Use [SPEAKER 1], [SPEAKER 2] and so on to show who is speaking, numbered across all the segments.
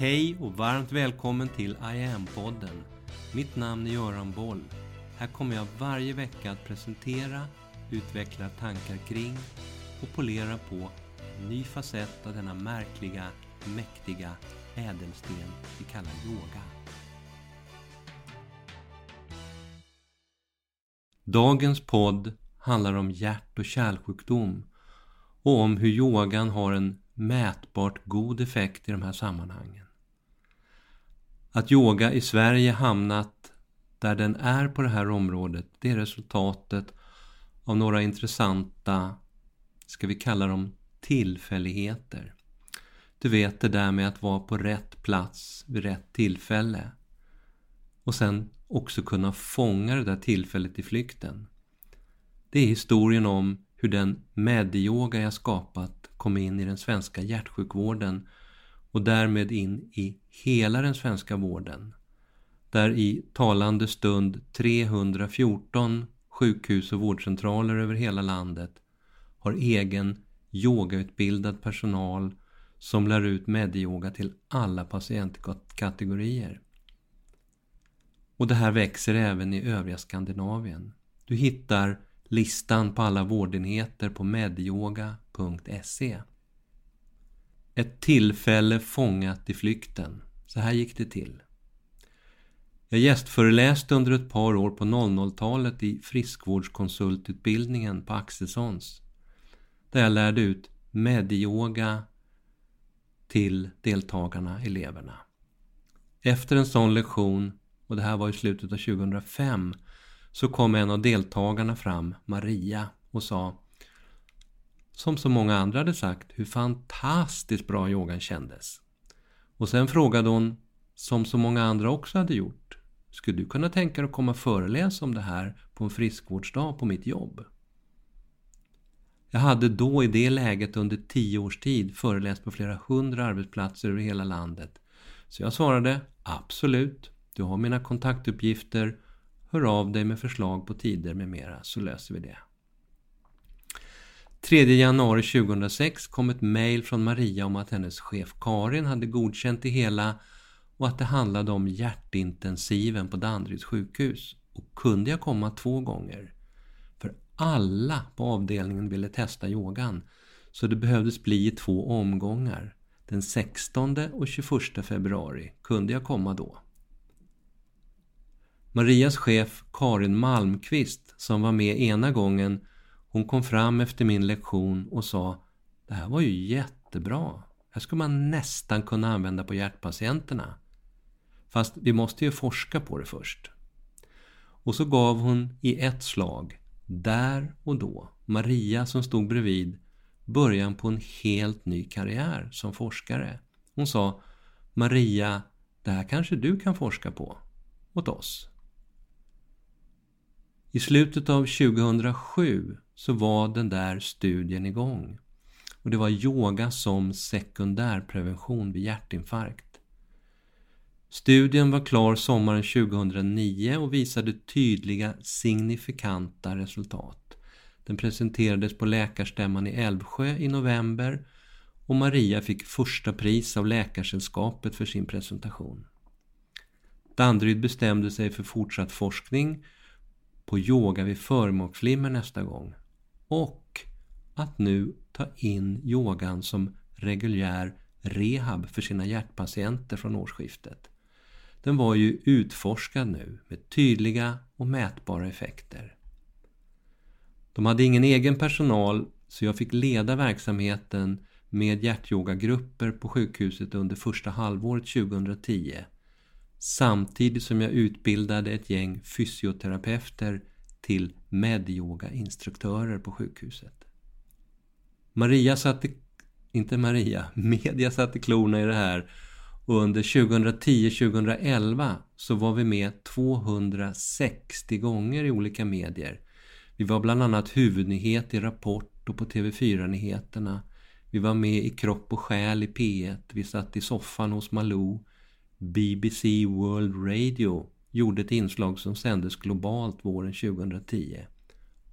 [SPEAKER 1] Hej och varmt välkommen till I am-podden. Mitt namn är Göran Boll. Här kommer jag varje vecka att presentera, utveckla tankar kring och polera på en ny facett av denna märkliga, mäktiga ädelsten vi kallar yoga. Dagens podd handlar om hjärt och kärlsjukdom och om hur yogan har en mätbart god effekt i de här sammanhangen. Att yoga i Sverige hamnat där den är på det här området, det är resultatet av några intressanta, ska vi kalla dem tillfälligheter. Du vet det där med att vara på rätt plats vid rätt tillfälle. Och sen också kunna fånga det där tillfället i flykten. Det är historien om hur den medyoga jag skapat kom in i den svenska hjärtsjukvården och därmed in i hela den svenska vården. Där i talande stund 314 sjukhus och vårdcentraler över hela landet har egen yogautbildad personal som lär ut medyoga till alla patientkategorier. Och det här växer även i övriga Skandinavien. Du hittar listan på alla vårdenheter på medyoga.se. Ett tillfälle fångat i flykten. Så här gick det till. Jag gästföreläste under ett par år på 00-talet i friskvårdskonsultutbildningen på Axelssons. Där jag lärde ut medyoga till deltagarna, eleverna. Efter en sån lektion, och det här var i slutet av 2005, så kom en av deltagarna fram, Maria, och sa som så många andra hade sagt, hur fantastiskt bra yogan kändes. Och sen frågade hon, som så många andra också hade gjort, skulle du kunna tänka dig att komma och föreläsa om det här på en friskvårdsdag på mitt jobb? Jag hade då i det läget under tio års tid föreläst på flera hundra arbetsplatser över hela landet. Så jag svarade absolut, du har mina kontaktuppgifter, hör av dig med förslag på tider med mera så löser vi det. 3 januari 2006 kom ett mejl från Maria om att hennes chef Karin hade godkänt det hela och att det handlade om hjärtintensiven på Danderyds sjukhus. Och kunde jag komma två gånger? För alla på avdelningen ville testa yogan så det behövdes bli i två omgångar. Den 16 och 21 februari kunde jag komma då. Marias chef Karin Malmqvist som var med ena gången hon kom fram efter min lektion och sa Det här var ju jättebra. Det här skulle man nästan kunna använda på hjärtpatienterna. Fast vi måste ju forska på det först. Och så gav hon i ett slag, där och då, Maria som stod bredvid, början på en helt ny karriär som forskare. Hon sa Maria, det här kanske du kan forska på åt oss. I slutet av 2007 så var den där studien igång. Och det var yoga som sekundärprevention vid hjärtinfarkt. Studien var klar sommaren 2009 och visade tydliga signifikanta resultat. Den presenterades på läkarstämman i Älvsjö i november och Maria fick första pris av Läkarsällskapet för sin presentation. Danderyd bestämde sig för fortsatt forskning på yoga vid förmaksflimmer nästa gång och att nu ta in yogan som reguljär rehab för sina hjärtpatienter från årsskiftet. Den var ju utforskad nu med tydliga och mätbara effekter. De hade ingen egen personal så jag fick leda verksamheten med hjärtyogagrupper på sjukhuset under första halvåret 2010 samtidigt som jag utbildade ett gäng fysioterapeuter till medyoga-instruktörer på sjukhuset. Maria satte, inte Maria, media satte klorna i det här och under 2010-2011 så var vi med 260 gånger i olika medier. Vi var bland annat huvudnyhet i Rapport och på TV4-nyheterna. Vi var med i Kropp och själ i P1. Vi satt i soffan hos Malou. BBC World Radio gjorde ett inslag som sändes globalt våren 2010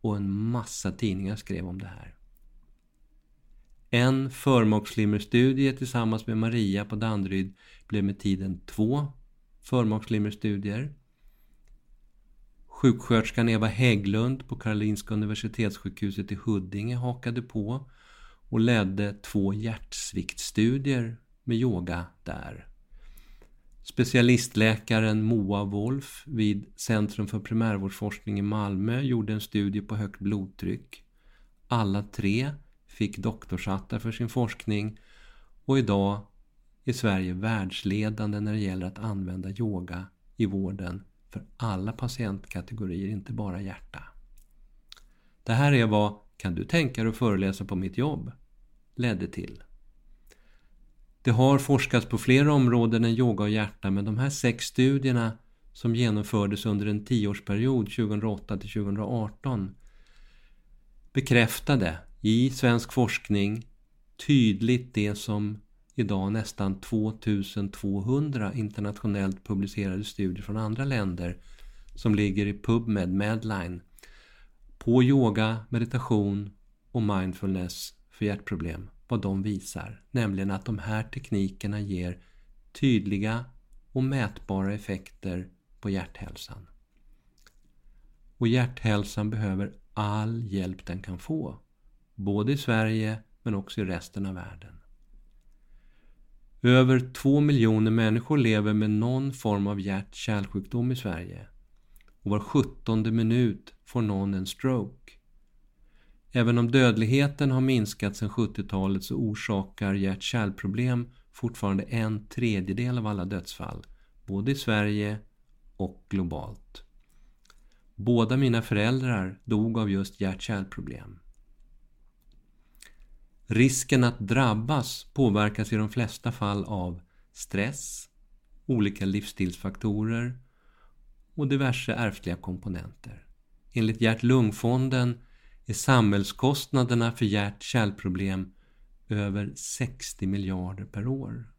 [SPEAKER 1] och en massa tidningar skrev om det här. En förmakslimmerstudie tillsammans med Maria på Danderyd blev med tiden två förmakslimmerstudier. Sjuksköterskan Eva Hägglund på Karolinska Universitetssjukhuset i Huddinge hakade på och ledde två hjärtsviktstudier med yoga där. Specialistläkaren Moa Wolf vid Centrum för primärvårdsforskning i Malmö gjorde en studie på högt blodtryck. Alla tre fick doktorshattar för sin forskning och idag är Sverige världsledande när det gäller att använda yoga i vården för alla patientkategorier, inte bara hjärta. Det här är vad Kan du tänka dig att föreläsa på mitt jobb? ledde till. Det har forskats på flera områden än yoga och hjärta men de här sex studierna som genomfördes under en tioårsperiod 2008 till 2018 bekräftade i svensk forskning tydligt det som idag nästan 2200 internationellt publicerade studier från andra länder som ligger i PubMed, Medline, på yoga, meditation och mindfulness för hjärtproblem, vad de visar. Nämligen att de här teknikerna ger tydliga och mätbara effekter på hjärthälsan. Och hjärthälsan behöver all hjälp den kan få. Både i Sverige men också i resten av världen. Över två miljoner människor lever med någon form av hjärt-kärlsjukdom i Sverige. Och var sjuttonde minut får någon en stroke. Även om dödligheten har minskat sedan 70-talet så orsakar hjärt-kärlproblem fortfarande en tredjedel av alla dödsfall, både i Sverige och globalt. Båda mina föräldrar dog av just hjärt-kärlproblem. Risken att drabbas påverkas i de flesta fall av stress, olika livsstilsfaktorer och diverse ärftliga komponenter. Enligt Hjärt-Lungfonden är samhällskostnaderna för hjärt-kärlproblem över 60 miljarder per år.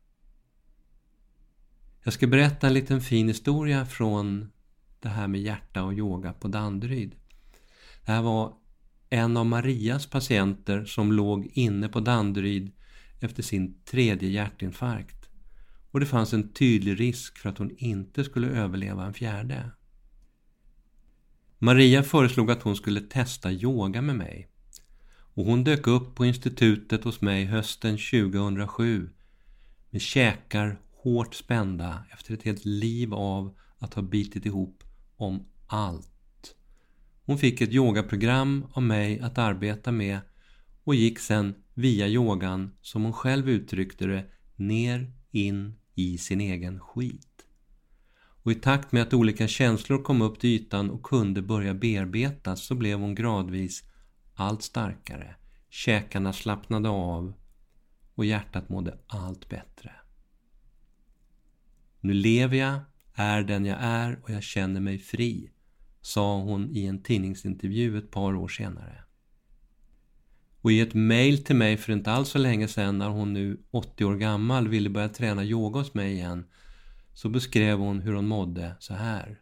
[SPEAKER 1] Jag ska berätta en liten fin historia från det här med hjärta och yoga på Danderyd. Det här var en av Marias patienter som låg inne på Danderyd efter sin tredje hjärtinfarkt. Och det fanns en tydlig risk för att hon inte skulle överleva en fjärde. Maria föreslog att hon skulle testa yoga med mig. Och hon dök upp på institutet hos mig hösten 2007 med käkar hårt spända efter ett helt liv av att ha bitit ihop om allt. Hon fick ett yogaprogram av mig att arbeta med och gick sen via yogan, som hon själv uttryckte det, ner in i sin egen skit. Och i takt med att olika känslor kom upp till ytan och kunde börja bearbetas så blev hon gradvis allt starkare. Käkarna slappnade av och hjärtat mådde allt bättre. Nu lever jag, är den jag är och jag känner mig fri sa hon i en tidningsintervju ett par år senare. Och i ett mail till mig för inte alls så länge sedan när hon nu 80 år gammal ville börja träna yoga hos mig igen så beskrev hon hur hon mådde så här.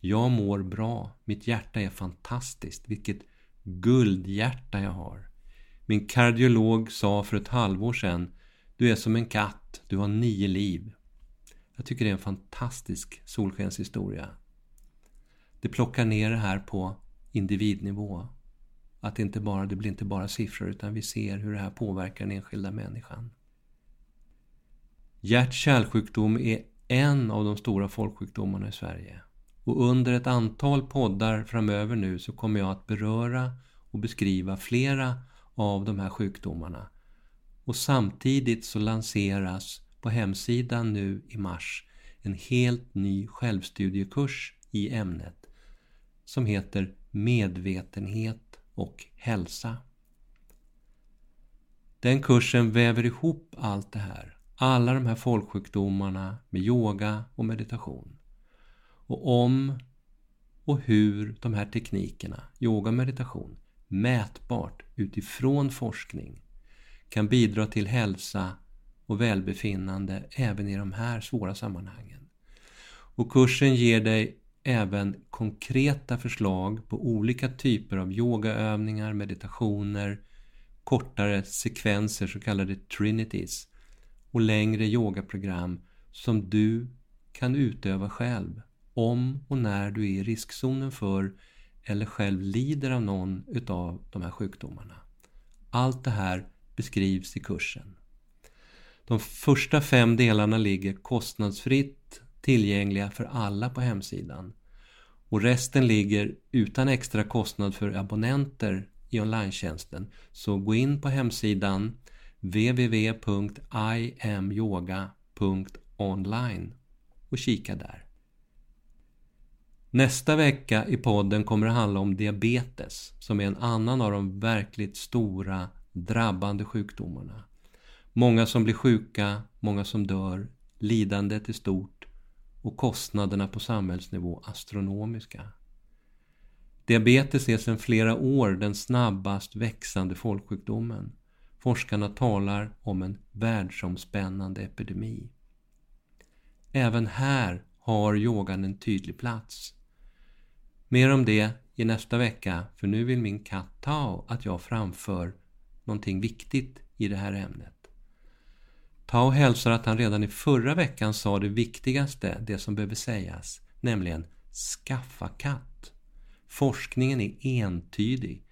[SPEAKER 1] Jag mår bra, mitt hjärta är fantastiskt, vilket guldhjärta jag har. Min kardiolog sa för ett halvår sedan Du är som en katt, du har nio liv. Jag tycker det är en fantastisk solskenshistoria. Det plockar ner det här på individnivå. Att det, inte bara, det blir inte bara siffror utan vi ser hur det här påverkar den enskilda människan. Hjärt-kärlsjukdom är en av de stora folksjukdomarna i Sverige. Och under ett antal poddar framöver nu så kommer jag att beröra och beskriva flera av de här sjukdomarna. Och samtidigt så lanseras på hemsidan nu i mars en helt ny självstudiekurs i ämnet som heter Medvetenhet och hälsa. Den kursen väver ihop allt det här, alla de här folksjukdomarna med yoga och meditation. Och om och hur de här teknikerna, yoga och meditation, mätbart utifrån forskning kan bidra till hälsa och välbefinnande även i de här svåra sammanhangen. Och kursen ger dig även konkreta förslag på olika typer av yogaövningar, meditationer, kortare sekvenser, så kallade trinities och längre yogaprogram som du kan utöva själv om och när du är i riskzonen för eller själv lider av någon utav de här sjukdomarna. Allt det här beskrivs i kursen. De första fem delarna ligger kostnadsfritt tillgängliga för alla på hemsidan. Och resten ligger utan extra kostnad för abonnenter i online Så gå in på hemsidan www.imyoga.online och kika där. Nästa vecka i podden kommer det handla om diabetes som är en annan av de verkligt stora drabbande sjukdomarna. Många som blir sjuka, många som dör, lidandet är stort och kostnaderna på samhällsnivå astronomiska. Diabetes är sedan flera år den snabbast växande folksjukdomen. Forskarna talar om en världsomspännande epidemi. Även här har yogan en tydlig plats. Mer om det i nästa vecka, för nu vill min katt Tao att jag framför någonting viktigt i det här ämnet. Tao hälsar att han redan i förra veckan sa det viktigaste, det som behöver sägas, nämligen skaffa katt. Forskningen är entydig.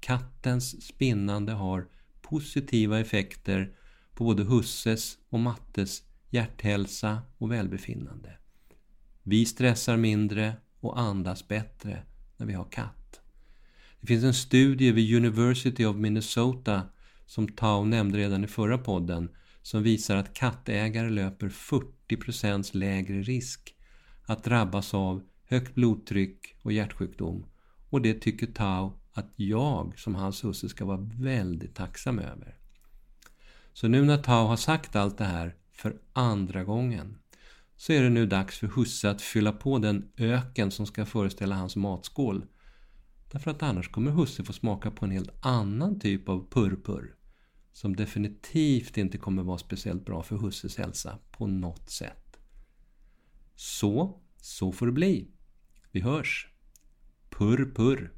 [SPEAKER 1] Kattens spinnande har positiva effekter på både husses och mattes hjärthälsa och välbefinnande. Vi stressar mindre och andas bättre när vi har katt. Det finns en studie vid University of Minnesota som Tao nämnde redan i förra podden som visar att kattägare löper 40% lägre risk att drabbas av högt blodtryck och hjärtsjukdom. Och det tycker Tao att jag som hans husse ska vara väldigt tacksam över. Så nu när Tao har sagt allt det här för andra gången så är det nu dags för husse att fylla på den öken som ska föreställa hans matskål. Därför att annars kommer husse få smaka på en helt annan typ av purpur som definitivt inte kommer vara speciellt bra för husses hälsa på något sätt. Så, så får det bli. Vi hörs! Purr purr!